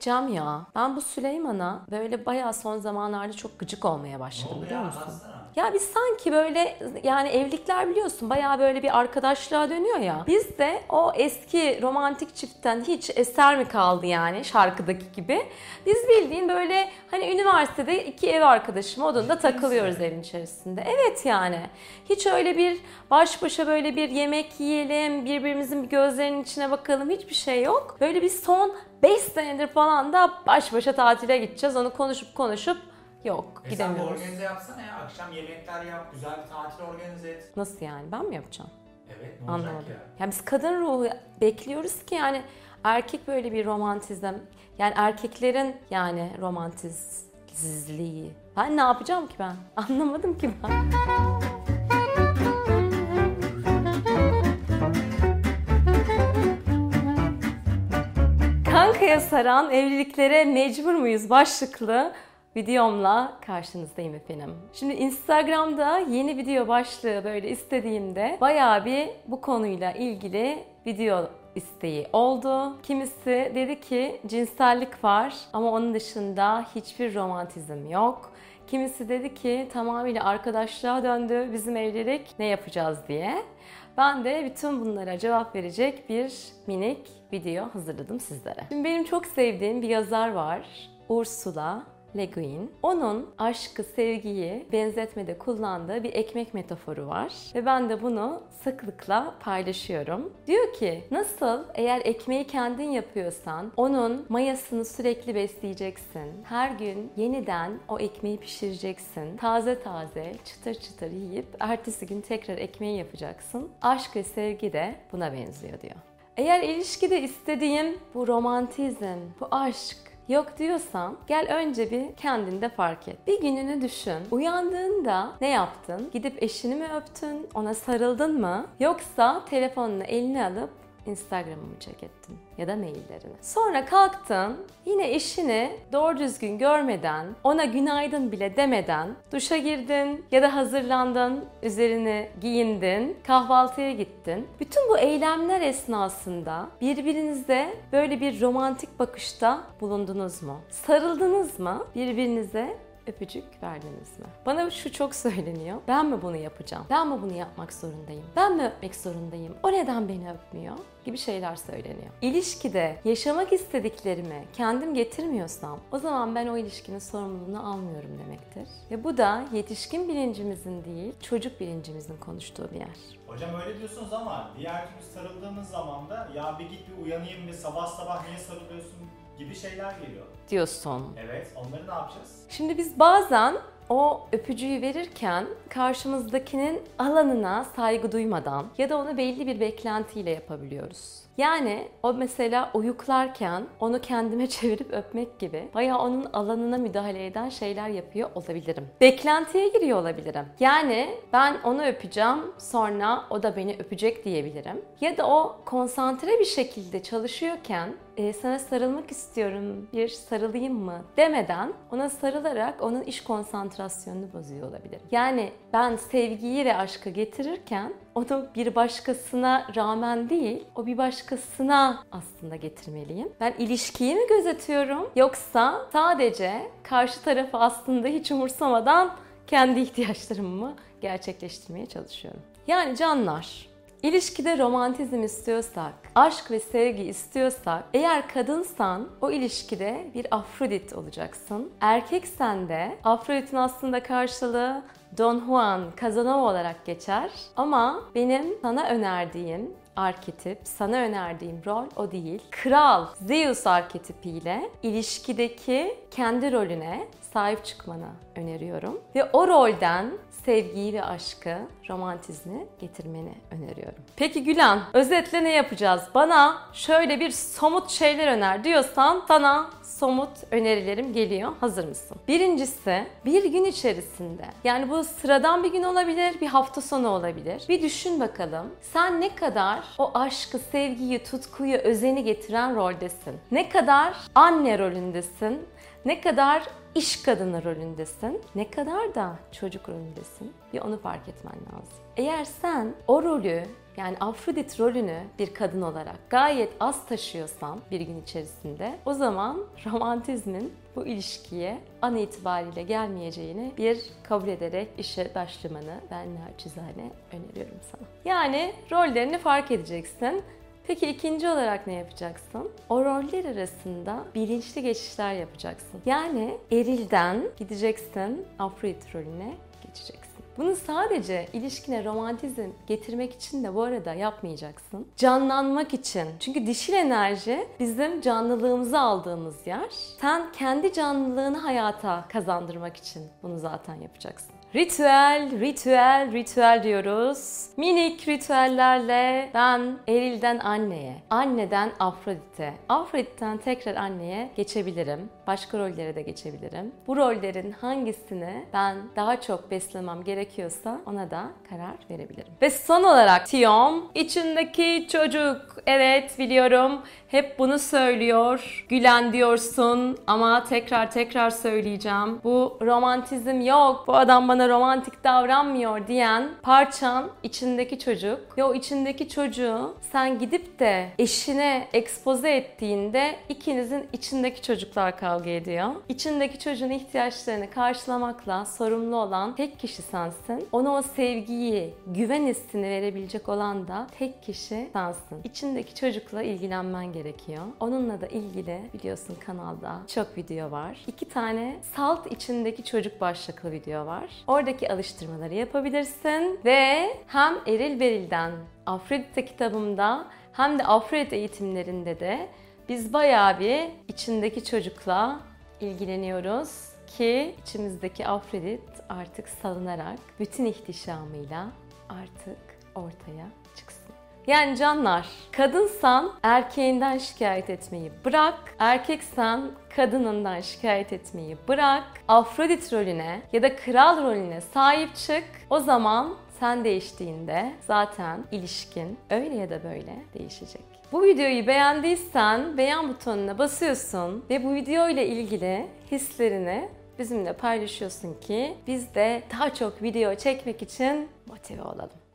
Cam ya. Ben bu Süleyman'a böyle bayağı son zamanlarda çok gıcık olmaya başladım biliyor musun? anlatsana. Ya biz sanki böyle yani evlilikler biliyorsun bayağı böyle bir arkadaşlığa dönüyor ya. Biz de o eski romantik çiftten hiç eser mi kaldı yani şarkıdaki gibi. Biz bildiğin böyle hani üniversitede iki ev arkadaşım odunda takılıyoruz evin içerisinde. Evet yani. Hiç öyle bir baş başa böyle bir yemek yiyelim, birbirimizin bir gözlerinin içine bakalım hiçbir şey yok. Böyle bir son 5 senedir falan da baş başa tatile gideceğiz. Onu konuşup konuşup yok E sen de gidemiyoruz. organize yapsana ya. Akşam yemekler yap, güzel bir tatil organize et. Nasıl yani? Ben mi yapacağım? Evet ne olacak Anlamadım. ya? Ya biz kadın ruhu bekliyoruz ki yani erkek böyle bir romantizm yani erkeklerin yani romantizliği. Ben ne yapacağım ki ben? Anlamadım ki ben. Kankaya saran evliliklere mecbur muyuz başlıklı videomla karşınızdayım efendim. Şimdi Instagram'da yeni video başlığı böyle istediğimde bayağı bir bu konuyla ilgili video isteği oldu. Kimisi dedi ki cinsellik var ama onun dışında hiçbir romantizm yok. Kimisi dedi ki tamamıyla arkadaşlığa döndü bizim evlilik ne yapacağız diye. Ben de bütün bunlara cevap verecek bir minik video hazırladım sizlere. Şimdi benim çok sevdiğim bir yazar var. Ursula Le Guin. Onun aşkı, sevgiyi benzetmede kullandığı bir ekmek metaforu var. Ve ben de bunu sıklıkla paylaşıyorum. Diyor ki nasıl eğer ekmeği kendin yapıyorsan onun mayasını sürekli besleyeceksin. Her gün yeniden o ekmeği pişireceksin. Taze taze çıtır çıtır yiyip ertesi gün tekrar ekmeği yapacaksın. Aşk ve sevgi de buna benziyor diyor. Eğer ilişkide istediğim bu romantizm, bu aşk, Yok diyorsan gel önce bir kendinde fark et. Bir gününü düşün. Uyandığında ne yaptın? Gidip eşini mi öptün? Ona sarıldın mı? Yoksa telefonunu eline alıp Instagram'ı mı check ettin? Ya da maillerini. Sonra kalktın, yine eşini doğru düzgün görmeden, ona günaydın bile demeden duşa girdin ya da hazırlandın, üzerini giyindin, kahvaltıya gittin. Bütün bu eylemler esnasında birbirinize böyle bir romantik bakışta bulundunuz mu? Sarıldınız mı? Birbirinize öpücük verdiniz mi? Bana şu çok söyleniyor. Ben mi bunu yapacağım? Ben mi bunu yapmak zorundayım? Ben mi öpmek zorundayım? O neden beni öpmüyor? gibi şeyler söyleniyor. İlişkide yaşamak istediklerimi kendim getirmiyorsam o zaman ben o ilişkinin sorumluluğunu almıyorum demektir. Ve bu da yetişkin bilincimizin değil çocuk bilincimizin konuştuğu bir yer. Hocam öyle diyorsunuz ama diğer türlü sarıldığımız zaman da ya bir git bir uyanayım bir sabah sabah niye sarılıyorsun gibi şeyler geliyor. Diyorsun. Evet onları ne yapacağız? Şimdi biz bazen o öpücüğü verirken karşımızdakinin alanına saygı duymadan ya da onu belli bir beklentiyle yapabiliyoruz. Yani o mesela uyuklarken onu kendime çevirip öpmek gibi bayağı onun alanına müdahale eden şeyler yapıyor olabilirim. Beklentiye giriyor olabilirim. Yani ben onu öpeceğim sonra o da beni öpecek diyebilirim. Ya da o konsantre bir şekilde çalışıyorken e, sana sarılmak istiyorum bir sarılayım mı demeden ona sarılarak onun iş konsantrasyonunu bozuyor olabilirim. Yani ben sevgiyi ve aşkı getirirken onu bir başkasına rağmen değil, o bir başkasına aslında getirmeliyim. Ben ilişkiyi mi gözetiyorum yoksa sadece karşı tarafı aslında hiç umursamadan kendi ihtiyaçlarımı mı gerçekleştirmeye çalışıyorum. Yani canlar, İlişkide romantizm istiyorsak, aşk ve sevgi istiyorsak, eğer kadınsan o ilişkide bir Afrodit olacaksın. Erkeksen de Afrodit'in aslında karşılığı Don Juan Casanova olarak geçer. Ama benim sana önerdiğim arketip, sana önerdiğim rol o değil. Kral Zeus arketipiyle ilişkideki kendi rolüne sahip çıkmanı öneriyorum. Ve o rolden sevgiyi ve aşkı, romantizmi getirmeni öneriyorum. Peki Gülen, özetle ne yapacağız? Bana şöyle bir somut şeyler öner diyorsan sana somut önerilerim geliyor. Hazır mısın? Birincisi bir gün içerisinde yani bu sıradan bir gün olabilir, bir hafta sonu olabilir. Bir düşün bakalım. Sen ne kadar o aşkı, sevgiyi, tutkuyu, özeni getiren roldesin? Ne kadar anne rolündesin? Ne kadar iş kadını rolündesin, ne kadar da çocuk rolündesin bir onu fark etmen lazım. Eğer sen o rolü yani Afrodit rolünü bir kadın olarak gayet az taşıyorsan bir gün içerisinde o zaman romantizmin bu ilişkiye an itibariyle gelmeyeceğini bir kabul ederek işe başlamanı ben naçizane öneriyorum sana. Yani rollerini fark edeceksin. Peki ikinci olarak ne yapacaksın? O roller arasında bilinçli geçişler yapacaksın. Yani erilden gideceksin Afrodit rolüne geçeceksin. Bunu sadece ilişkine romantizm getirmek için de bu arada yapmayacaksın. Canlanmak için. Çünkü dişil enerji bizim canlılığımızı aldığımız yer. Sen kendi canlılığını hayata kazandırmak için bunu zaten yapacaksın. Ritüel, ritüel, ritüel diyoruz. Minik ritüellerle ben Eril'den anneye, anneden Afrodit'e, Afrodit'ten tekrar anneye geçebilirim. Başka rollere de geçebilirim. Bu rollerin hangisini ben daha çok beslemem gerekiyorsa ona da karar verebilirim. Ve son olarak Tiyom, içindeki çocuk. Evet biliyorum hep bunu söylüyor. Gülen diyorsun ama tekrar tekrar söyleyeceğim. Bu romantizm yok. Bu adam bana romantik davranmıyor diyen parçan içindeki çocuk. Ve o içindeki çocuğu sen gidip de eşine ekspoze ettiğinde ikinizin içindeki çocuklar kavga ediyor. İçindeki çocuğun ihtiyaçlarını karşılamakla sorumlu olan tek kişi sensin. Ona o sevgiyi, güven hissini verebilecek olan da tek kişi sensin. İçindeki çocukla ilgilenmen gerekiyor. Onunla da ilgili biliyorsun kanalda çok video var. İki tane salt içindeki çocuk başlıklı video var. Oradaki alıştırmaları yapabilirsin ve hem Eril Beril'den Afrodite kitabımda hem de Afrodite eğitimlerinde de biz bayağı bir içindeki çocukla ilgileniyoruz ki içimizdeki Afrodit artık salınarak bütün ihtişamıyla artık ortaya çıksın. Yani canlar, kadınsan erkeğinden şikayet etmeyi bırak, erkeksen kadınından şikayet etmeyi bırak, Afrodit rolüne ya da kral rolüne sahip çık. O zaman sen değiştiğinde zaten ilişkin öyle ya da böyle değişecek. Bu videoyu beğendiysen beğen butonuna basıyorsun ve bu video ile ilgili hislerini bizimle paylaşıyorsun ki biz de daha çok video çekmek için motive olalım.